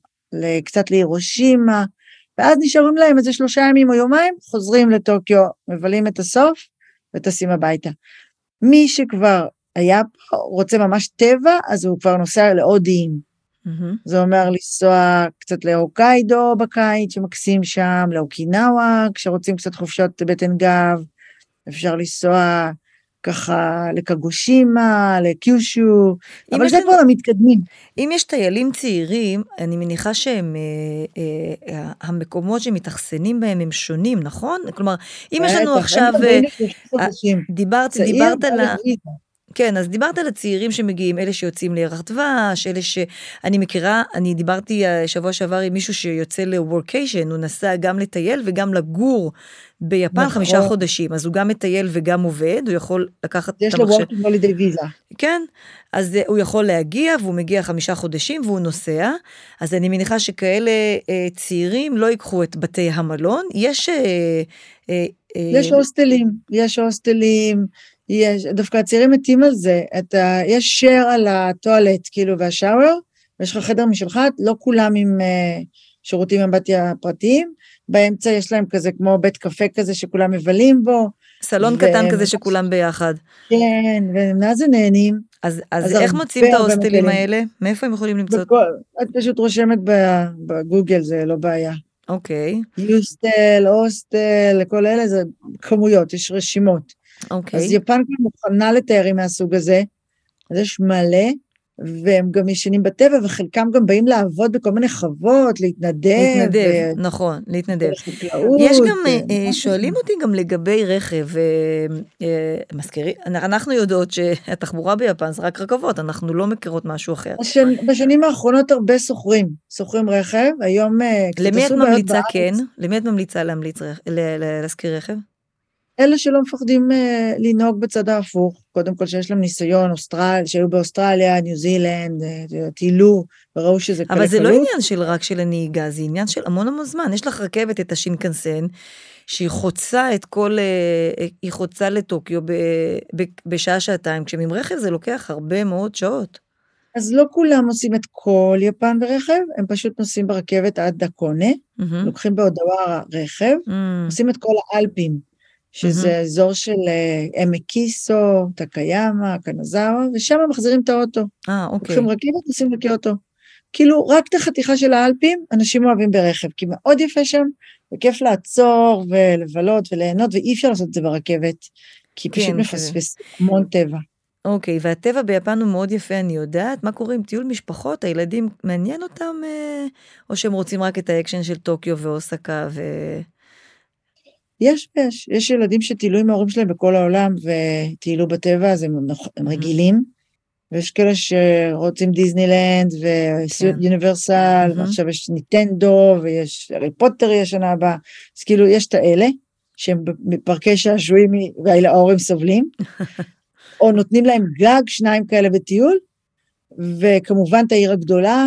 קצת להירושימה, ואז נשארים להם איזה שלושה ימים או יומיים, חוזרים לטוקיו, מבלים את הסוף וטסים הביתה. מי שכבר היה פה, רוצה ממש טבע, אז הוא כבר נוסע לעוד איים. Mm-hmm. זה אומר לנסוע קצת להוקיידו בקיץ, שמקסים שם, לאוקינאווה, כשרוצים קצת חופשות בטן גב, אפשר לנסוע ככה לקגושימה, לקיושו, אבל זה כבר המתקדמים. אם יש טיילים צעירים, אני מניחה שהם, אה, אה, המקומות שמתאכסנים בהם הם שונים, נכון? כלומר, אם יש לנו עכשיו, אה, דיברת, דיברת על ה... כן, אז דיברת על הצעירים שמגיעים, אלה שיוצאים לירח דבש, אלה שאני מכירה, אני דיברתי שבוע שעבר עם מישהו שיוצא לוורקיישן, הוא נסע גם לטייל וגם לגור ביפן נכון. חמישה חודשים, אז הוא גם מטייל וגם עובד, הוא יכול לקחת יש לו וורקינג הולידי ויזה. כן, אז הוא יכול להגיע והוא מגיע חמישה חודשים והוא נוסע, אז אני מניחה שכאלה אה, צעירים לא ייקחו את בתי המלון, יש... אה, אה, יש הוסטלים, יש הוסטלים, יש, דווקא הצעירים מתים על זה, אתה, יש share על הטואלט, כאילו, והשאוור, ויש לך חדר משלך, לא כולם עם uh, שירותים אמבטיה פרטיים, באמצע יש להם כזה כמו בית קפה כזה שכולם מבלים בו. סלון ו... קטן כזה שכולם ביחד. כן, ומה זה נהנים. אז, אז, אז איך מוצאים את ההוסטלים האלה? מאיפה הם יכולים למצוא? בכל, את פשוט רושמת בגוגל, זה לא בעיה. אוקיי. יוסטל, הוסטל, כל אלה זה כמויות, יש רשימות. אוקיי. אז יפן כבר מוכנה לתיירים מהסוג הזה, אז יש מלא, והם גם ישנים בטבע, וחלקם גם באים לעבוד בכל מיני חוות, להתנדב. להתנדב, ו... נכון, להתנדב. יש גם, ו... אה, שואלים אותי גם לגבי רכב, אה, אה, מזכירי, אנחנו יודעות שהתחבורה ביפן זה רק רכבות, אנחנו לא מכירות משהו אחר. בשנ, בשנים האחרונות הרבה שוכרים, שוכרים רכב, היום... למי את ממליצה כן? למי את ממליצה להמליץ, להשכיר רכב? אלה שלא מפחדים uh, לנהוג בצד ההפוך, קודם כל שיש להם ניסיון, אוסטרל, שהיו באוסטרליה, ניו זילנד, uh, טיילו, וראו שזה קלה אבל זה לא עניין של רק של הנהיגה, זה עניין של המון המון זמן. יש לך רכבת, את השינקנסן, שהיא חוצה את כל, uh, היא חוצה לטוקיו ב, ב, בשעה שעתיים, כשעם רכב זה לוקח הרבה מאוד שעות. אז לא כולם עושים את כל יפן ברכב, הם פשוט נוסעים ברכבת עד דקונה, mm-hmm. לוקחים בהודווה רכב, mm-hmm. עושים את כל האלפים. שזה mm-hmm. אזור של uh, עמק קיסו, טקיימה, קנזאווה, ושם מחזירים את האוטו. אה, אוקיי. לוקחים רכבת, נוסעים לקיוטו. כאילו, רק את החתיכה של האלפים, אנשים אוהבים ברכב, כי מאוד יפה שם, וכיף לעצור ולבלות וליהנות, ואי אפשר לעשות את זה ברכבת, כי כן, פשוט מפספס המון טבע. אוקיי, והטבע ביפן הוא מאוד יפה, אני יודעת. מה קורה עם טיול משפחות? הילדים, מעניין אותם, אה, או שהם רוצים רק את האקשן של טוקיו ואוסקה ו... יש ויש, יש ילדים שטיילו עם ההורים שלהם בכל העולם וטיילו בטבע, אז הם, הם רגילים. ויש כאלה שרוצים דיסנילנד ויוניברסל, מהמם. ועכשיו יש נינטנדו, ויש הארי פוטר יהיה שנה הבאה, אז כאילו יש את האלה, שהם בפארקי שעשועים וההורים סובלים, או נותנים להם גג שניים כאלה בטיול, וכמובן את העיר הגדולה,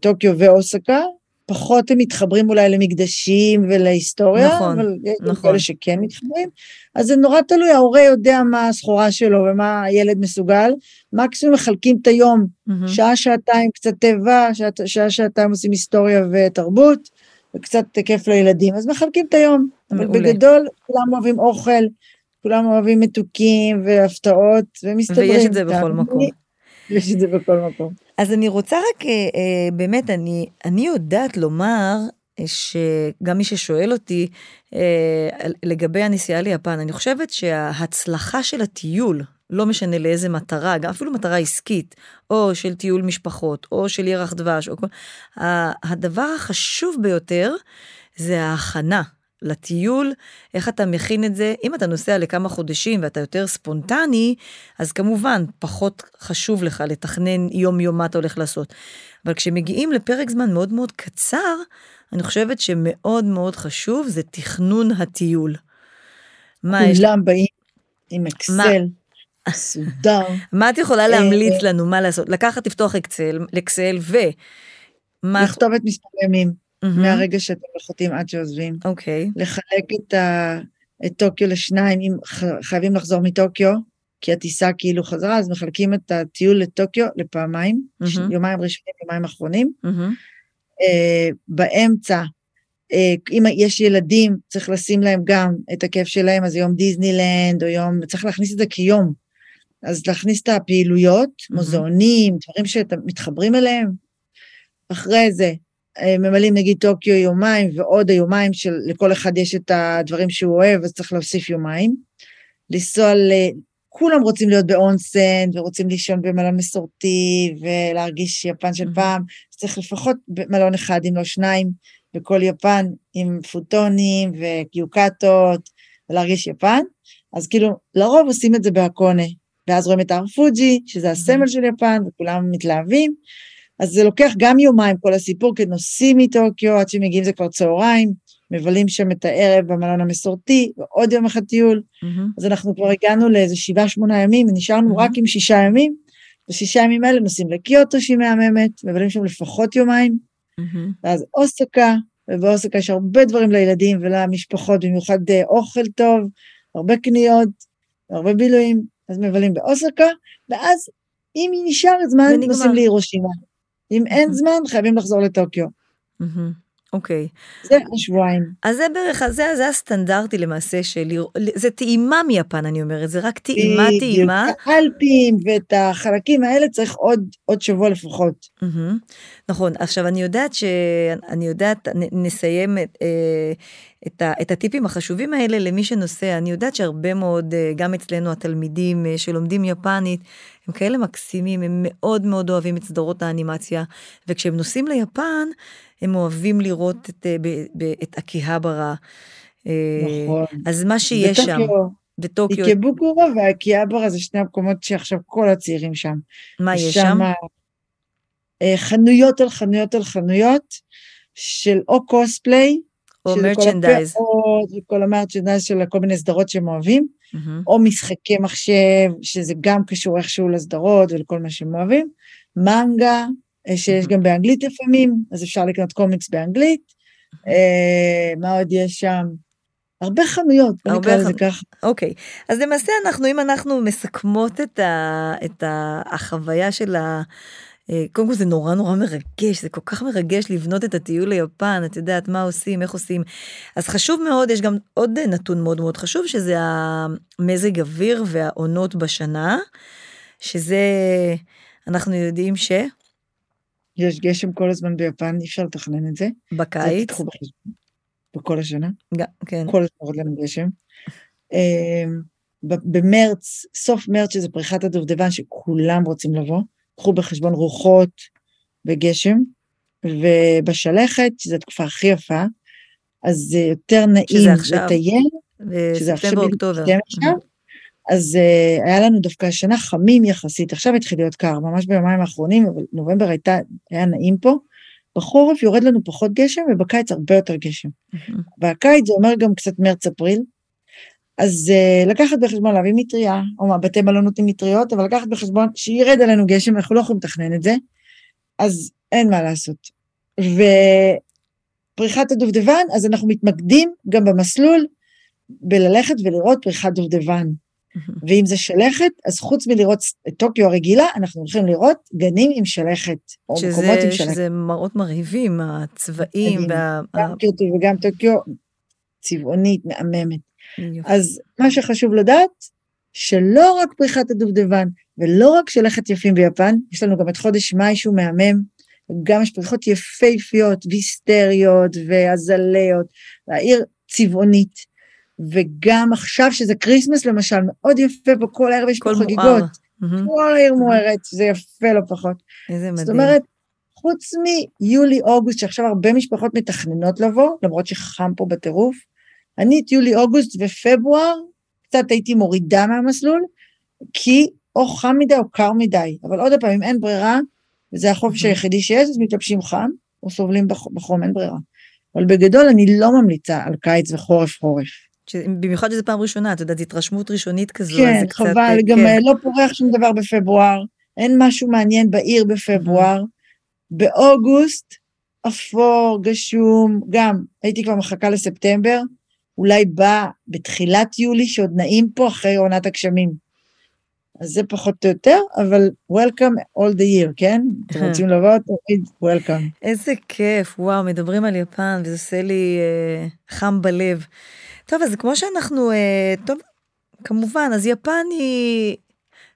טוקיו ואוסקה, פחות הם מתחברים אולי למקדשים ולהיסטוריה, נכון, אבל יש נכון. כאלה שכן מתחברים, אז זה נורא תלוי, ההורה יודע מה הסחורה שלו ומה הילד מסוגל, מקסימום מחלקים את היום, מהמם. שעה, שעתיים, קצת טבע, שעה, שעה, שעתיים עושים היסטוריה ותרבות, וקצת כיף לילדים, אז מחלקים את היום, אבל מעולה. בגדול כולם אוהבים אוכל, כולם אוהבים מתוקים והפתעות, ומסתדרים. ויש את זה בכל מקום. יש את זה בכל מקום. אז אני רוצה רק, אה, אה, באמת, אני, אני יודעת לומר אה, שגם מי ששואל אותי לגבי הנסיעה ליפן, אני חושבת שההצלחה של הטיול, לא משנה לאיזה מטרה, גם אפילו מטרה עסקית, או של טיול משפחות, או של ירח דבש, או כל... הדבר החשוב ביותר זה ההכנה. לטיול, איך אתה מכין את זה, אם אתה נוסע לכמה חודשים ואתה יותר ספונטני, אז כמובן פחות חשוב לך לתכנן יום יום מה אתה הולך לעשות. אבל כשמגיעים לפרק זמן מאוד מאוד קצר, אני חושבת שמאוד מאוד חשוב זה תכנון הטיול. מה יש, כולם באים עם אקסל, מסודר, מה את יכולה אה, להמליץ לנו מה לעשות? לקחת, לפתוח אקסל, אקסל ו... מה... לכתוב את מספר ימים, מהמם. מהרגע שאתם מחליטים עד שעוזבים, אוקיי, לחלק את, ה, את טוקיו לשניים, אם ח- חייבים לחזור מטוקיו, כי הטיסה כאילו חזרה, אז מחלקים את הטיול לטוקיו לפעמיים, ש- מהמם. יומיים ראשונים, יומיים אחרונים. מהמם, אה, באמצע, אה, אם יש ילדים, צריך לשים להם גם את הכיף שלהם, אז יום דיסנילנד, או יום, צריך להכניס את זה כיום. אז להכניס את הפעילויות, מהמם. מוזיאונים, דברים שאתם מתחברים אליהם. אחרי זה, ממלאים נגיד טוקיו יומיים, ועוד היומיים של, לכל אחד יש את הדברים שהוא אוהב, אז צריך להוסיף יומיים. לנסוע ל... כולם רוצים להיות באונסן, ורוצים לישון במלון מסורתי, ולהרגיש יפן של מהמם. פעם, אז צריך לפחות מלון אחד, אם לא שניים, בכל יפן, עם פוטונים וקיוקטות, ולהרגיש יפן. אז כאילו, לרוב עושים את זה בהקונה, ואז רואים את הר פוג'י, שזה הסמל של יפן, וכולם מתלהבים. אז זה לוקח גם יומיים כל הסיפור, כי נוסעים מטוקיו, עד שמגיעים זה כבר צהריים, מבלים שם את הערב במלון המסורתי, ועוד יום אחד טיול. מהמם, אז אנחנו כבר הגענו לאיזה שבעה, שמונה ימים, ונשארנו מהמם. רק עם שישה ימים. בשישה ימים האלה נוסעים לקיוטו שהיא מהממת, מבלים שם לפחות יומיים, מהמם. ואז אוסקה, ובאוסקה יש הרבה דברים לילדים ולמשפחות, במיוחד אה, אוכל טוב, הרבה קניות, הרבה בילויים, אז מבלים באוסקה, ואז אם נשאר זמן, ונגמר. נוסעים להירושימה. אם אין. זמן, חייבים לחזור לטוקיו. אוקיי. זה השבועיים. אז זה בערך, זה, זה הסטנדרטי למעשה של, זה טעימה מיפן, אני אומרת, זה רק טעימה. טעימה. את האלפים ואת החלקים האלה צריך עוד, עוד שבוע לפחות. נכון, עכשיו אני יודעת ש... אני יודעת, נ- נסיים את, אה, את, ה, את הטיפים החשובים האלה למי שנוסע. אני יודעת שהרבה מאוד, אה, גם אצלנו התלמידים אה, שלומדים יפנית, הם כאלה מקסימים, הם מאוד מאוד אוהבים את סדרות האנימציה, וכשהם נוסעים ליפן, הם אוהבים לראות את, אה, ב- ב- את אקיהברה. אה, נכון. אז מה שיש שם, בטוקיו, איקבוקורה והקיאברה זה שני המקומות שעכשיו כל הצעירים שם. מה יש שם? אה, חנויות על חנויות על חנויות של או קוספליי, או כל מרצ'נדייז. וכל המרצ'נדייז של כל מיני סדרות שהם אוהבים, מהמם. או משחקי מחשב, שזה גם קשור איכשהו לסדרות ולכל מה שהם אוהבים, מנגה, אה, שיש גם באנגלית לפעמים, אז אפשר לקנות קומיקס באנגלית, אה, מה עוד יש שם? הרבה חנויות, בוא הרבה נקרא לזה ככה. אוקיי, אז למעשה אנחנו, אם אנחנו מסכמות את, ה, את ה, החוויה של ה... אה, קודם כל זה נורא נורא מרגש, זה כל כך מרגש לבנות את הטיול ליפן, את יודעת מה עושים, איך עושים. אז חשוב מאוד, יש גם עוד נתון מאוד מאוד חשוב, שזה המזג אוויר והעונות בשנה, שזה, אנחנו יודעים יש גשם כל הזמן ביפן, אי אפשר לתכנן את זה. זה תיקחו בחשבון. בכל השנה, גם- כן, כל הזמן יורד לנו גשם. ב- במרץ, סוף מרץ, שזה פריחת הדובדבן, שכולם רוצים לבוא, קחו בחשבון רוחות וגשם, ובשלכת, שזו התקופה הכי יפה, אז זה יותר נעים. לטייל, שזה עכשיו אוקטובר. עכשיו, אז uh, היה לנו דווקא השנה חמים יחסית, עכשיו התחיל להיות קר, ממש ביומיים האחרונים, אבל נובמבר הייתה, היה נעים פה. בחורף יורד לנו פחות גשם, ובקיץ הרבה יותר גשם. בקיץ זה אומר גם קצת מרץ-אפריל. אז uh, לקחת בחשבון להביא מטריה, או מה, בתי מלון נותנים מטריות, אבל לקחת בחשבון שירד עלינו גשם, אנחנו לא יכולים לתכנן את זה, אז אין מה לעשות. ופריחת הדובדבן, אז אנחנו מתמקדים גם במסלול בללכת ולראות פריחת דובדבן. ואם זה שלכת, אז חוץ מלראות את טוקיו הרגילה, אנחנו הולכים לראות גנים עם שלכת, או שזה, מקומות עם שלכת. שזה מראות מרהיבים, הצבעים. וה... גם קיוטו וגם טוקיו, צבעונית, מהממת. יופי. אז מה שחשוב לדעת, שלא רק פריחת הדובדבן, ולא רק שלכת יפים ביפן, יש לנו גם את חודש מאי שהוא מהמם, גם יש פריחות יפהפיות, ויסטריות ואזליאות, והעיר צבעונית. וגם עכשיו שזה כריסמס למשל, מאוד יפה פה, כל הערב יש פה חגיגות. מהמם. כל העיר מוארת, זה יפה לא פחות. איזה מדהים. זאת אומרת, חוץ מיולי-אוגוסט, שעכשיו הרבה משפחות מתכננות לבוא, למרות שחם פה בטירוף, אני את יולי-אוגוסט ופברואר, קצת הייתי מורידה מהמסלול, כי או חם מדי או קר מדי. אבל עוד פעם, אם אין ברירה, וזה החופש. היחידי שיש, אז מתלבשים חם, או סובלים בח- בחום, אין ברירה. אבל בגדול אני לא ממליצה על קיץ וחורף-חורף. ש- במיוחד שזו פעם ראשונה, את יודעת, התרשמות ראשונית כזו, אז כן, קצת... חבל, אה, גם כן. אה, לא פורח שום דבר בפברואר, אין משהו מעניין בעיר בפברואר. באוגוסט, אפור, גשום, גם הייתי כבר מחכה לספטמבר, אולי בא בתחילת יולי, שעוד נעים פה אחרי עונת הגשמים. אז זה פחות או יותר, אבל Welcome all the year, כן? אתם רוצים לבוא, תמיד Welcome. איזה כיף, וואו, מדברים על יפן, וזה עושה לי אה, חם בלב. טוב, אז כמו שאנחנו, אה, טוב, כמובן, אז יפן היא,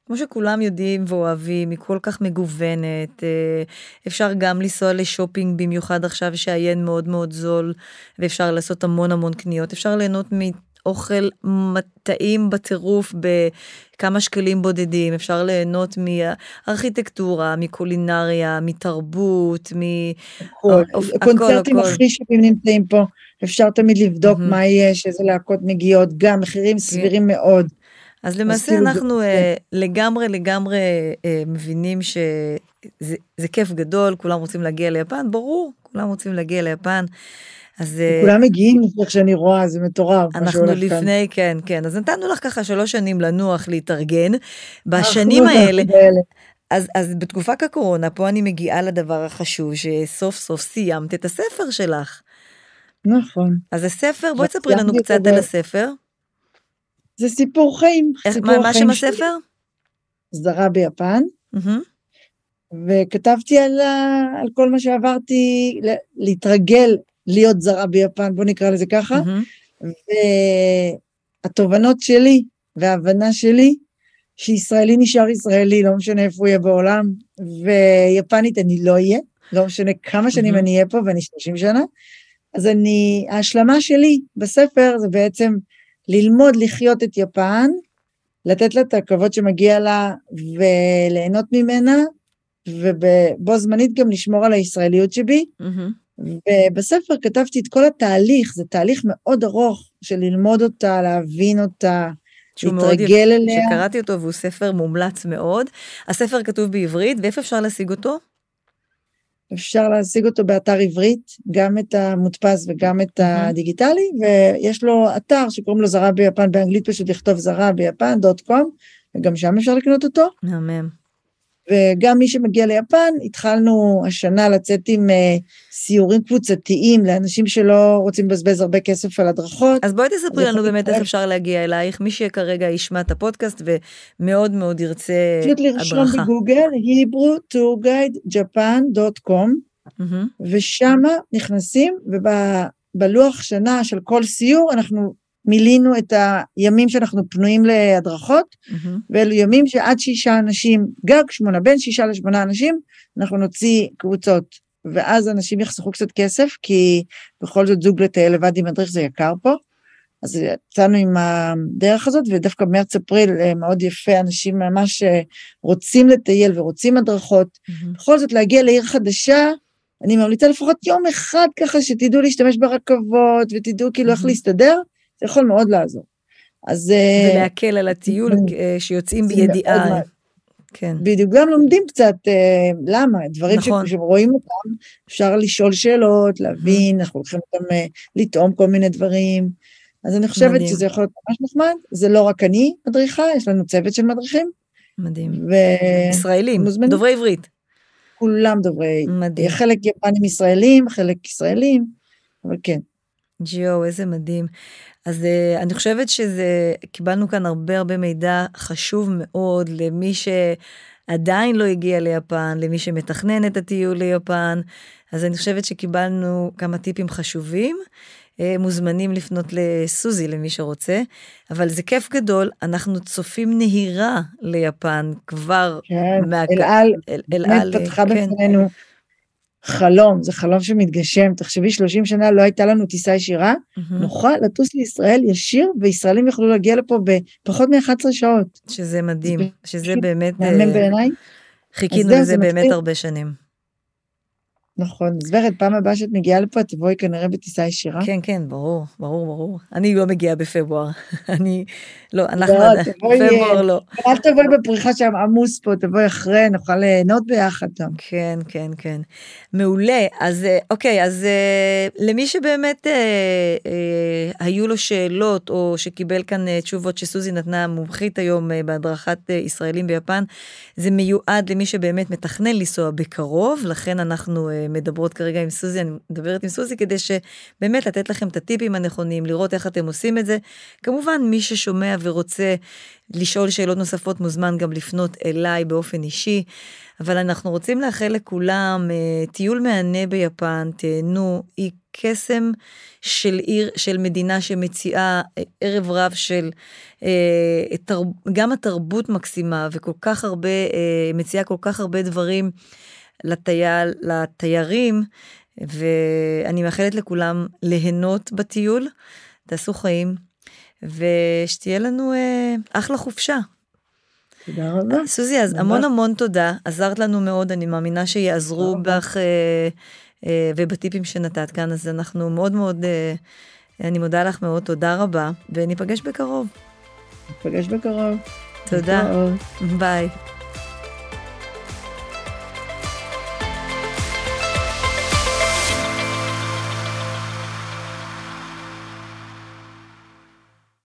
כמו שכולם יודעים ואוהבים, היא כל כך מגוונת. אה, אפשר גם לנסוע לשופינג, במיוחד עכשיו שהיין מאוד מאוד זול, ואפשר לעשות המון המון קניות. אפשר ליהנות מאוכל טעים בטירוף בכמה שקלים בודדים. אפשר ליהנות מארכיטקטורה, מקולינריה, מתרבות, מ... הכל, הקונצרטים. הכי שווים נמצאים פה, אפשר תמיד לבדוק מהמם. מה יש, איזה להקות מגיעות, גם מחירים סבירים מאוד. אז למעשה כאילו זה- אנחנו אה, לגמרי לגמרי אה, מבינים שזה זה כיף גדול, כולם רוצים להגיע ליפן, ברור, כולם רוצים להגיע ליפן. אז אה, כולם מגיעים, איך שאני רואה, זה מטורף. אנחנו שהולך כאן. לפני, כן, כן, אז נתנו לך ככה שלוש שנים לנוח, להתארגן. בשנים אנחנו האלה. אז, אז בתקופת הקורונה, פה אני מגיעה לדבר החשוב, שסוף סוף סיימת את הספר שלך. נכון. אז הספר, בואי תספרי לנו קצת על הספר. זה סיפור חיים. איך, סיפור מה, מה שם. הספר? סדרה ביפן, מהמם, וכתבתי על, ה... על כל מה שעברתי, להתרגל להיות זרה ביפן, בוא נקרא לזה ככה, מהמם. והתובנות שלי וההבנה שלי, שישראלי נשאר ישראלי, לא משנה איפה הוא יהיה בעולם, ויפנית אני לא אהיה, לא משנה כמה שנים מהמם. אני אהיה פה, ואני 30 שנה. אז אני, ההשלמה שלי בספר זה בעצם ללמוד לחיות את יפן, לתת לה את הכבוד שמגיע לה וליהנות ממנה, ובו זמנית גם לשמור על הישראליות שבי. מהמם. ובספר כתבתי את כל התהליך, זה תהליך מאוד ארוך של ללמוד אותה, להבין אותה, שהוא מאוד יפה, להתרגל אליה. שקראתי אותו והוא ספר מומלץ מאוד. הספר כתוב בעברית, ואיפה אפשר להשיג אותו? אפשר להשיג אותו באתר עברית, גם את המודפס וגם את. הדיגיטלי, ויש לו אתר שקוראים לו זרה ביפן, באנגלית פשוט לכתוב זרה ביפן, דוט קום, וגם שם אפשר לקנות אותו. מהמם. וגם מי שמגיע ליפן, התחלנו השנה לצאת עם uh, סיורים קבוצתיים לאנשים שלא רוצים לבזבז הרבה כסף על הדרכות. אז בואי תספרי לנו באמת איך. אפשר להגיע אלייך, מי שכרגע ישמע את הפודקאסט ומאוד מאוד ירצה פשוט לרשום הדרכה. בגוגל, hebrew-tourguide-japan.com, מהמם, ושמה נכנסים, ובלוח שנה של כל סיור אנחנו מילינו את הימים שאנחנו פנויים להדרכות, מהמם. ואלו ימים שעד שישה אנשים, גג שמונה, בין שישה לשמונה אנשים, אנחנו נוציא קבוצות. ואז אנשים יחסכו קצת כסף, כי בכל זאת זוג לטייל לבד עם מדריך זה יקר פה. אז יצאנו עם הדרך הזאת, ודווקא מרץ-אפריל אה, מאוד יפה, אנשים ממש אה, רוצים לטייל ורוצים הדרכות. מהמם. בכל זאת, להגיע לעיר חדשה, אני ממליצה לפחות יום אחד ככה שתדעו להשתמש ברכבות, ותדעו כאילו איך מהמם. להסתדר, זה יכול מאוד לעזור. אז... אה, ולהקל על הטיול שיוצאים בידיעה. כן. בדיוק, גם לומדים קצת אה, למה, דברים נכון. שרואים אותם, אפשר לשאול שאלות, להבין, אנחנו הולכים אותם אה, לטעום כל מיני דברים. אז אני חושבת מדהים. שזה יכול להיות ממש נחמד, זה לא רק אני מדריכה, יש לנו צוות של מדריכים. מדהים. ו... ישראלים, מוזמנים. דוברי עברית. כולם דוברי, מדהים. חלק יפנים ישראלים, חלק ישראלים, אבל כן. ג'יו, איזה מדהים. אז uh, אני חושבת שזה, קיבלנו כאן הרבה הרבה מידע חשוב מאוד למי שעדיין לא הגיע ליפן, למי שמתכנן את הטיול ליפן, אז אני חושבת שקיבלנו כמה טיפים חשובים. Uh, מוזמנים לפנות לסוזי למי שרוצה, אבל זה כיף גדול, אנחנו צופים נהירה ליפן כבר. כן, מה... אל על, אל, אל על, פתחה כן. בפנינו חלום, זה חלום שמתגשם. תחשבי, 30 שנה לא הייתה לנו טיסה ישירה, mm-hmm. נוכל לטוס לישראל ישיר, וישראלים יוכלו להגיע לפה בפחות מ-11 שעות. שזה מדהים, שזה באמת... מהמם uh, בעיניי. חיכינו לזה באמת. הרבה שנים. נכון, אז ורד, פעם הבאה שאת מגיעה לפה, תבואי כנראה בטיסה ישירה. כן, כן, ברור, ברור, ברור. אני לא מגיעה בפברואר. אני, לא, אנחנו, לא, בפברואר לא. אל תבואי בפריחה שם עמוס פה, תבואי אחרי, נוכל ליהנות ביחד שם. כן, כן, כן. מעולה. אז אה, אוקיי, אז אה, למי שבאמת אה, אה, היו לו שאלות, או שקיבל כאן אה, תשובות שסוזי נתנה מומחית היום אה, בהדרכת אה, ישראלים ביפן, זה מיועד למי שבאמת מתכנן לנסוע בקרוב, לכן אנחנו... מדברות כרגע עם סוזי, אני מדברת עם סוזי כדי שבאמת לתת לכם את הטיפים הנכונים, לראות איך אתם עושים את זה. כמובן, מי ששומע ורוצה לשאול שאלות נוספות מוזמן גם לפנות אליי באופן אישי, אבל אנחנו רוצים לאחל לכולם אה, טיול מהנה ביפן, תהנו, היא קסם של עיר, של מדינה שמציעה אה, ערב רב של אה, גם התרבות מקסימה וכל כך הרבה, מציעה כל כך הרבה דברים. לטייל, לתיירים, ואני מאחלת לכולם ליהנות בטיול, תעשו חיים, ושתהיה לנו אה, אחלה חופשה. תודה רבה. סוזי, אז המון המון תודה, עזרת לנו מאוד, אני מאמינה שיעזרו בך אה, אה, ובטיפים שנתת כאן, אז אנחנו מאוד מאוד, אה, אני מודה לך מאוד, תודה רבה, וניפגש בקרוב. ניפגש בקרוב. תודה. ביי.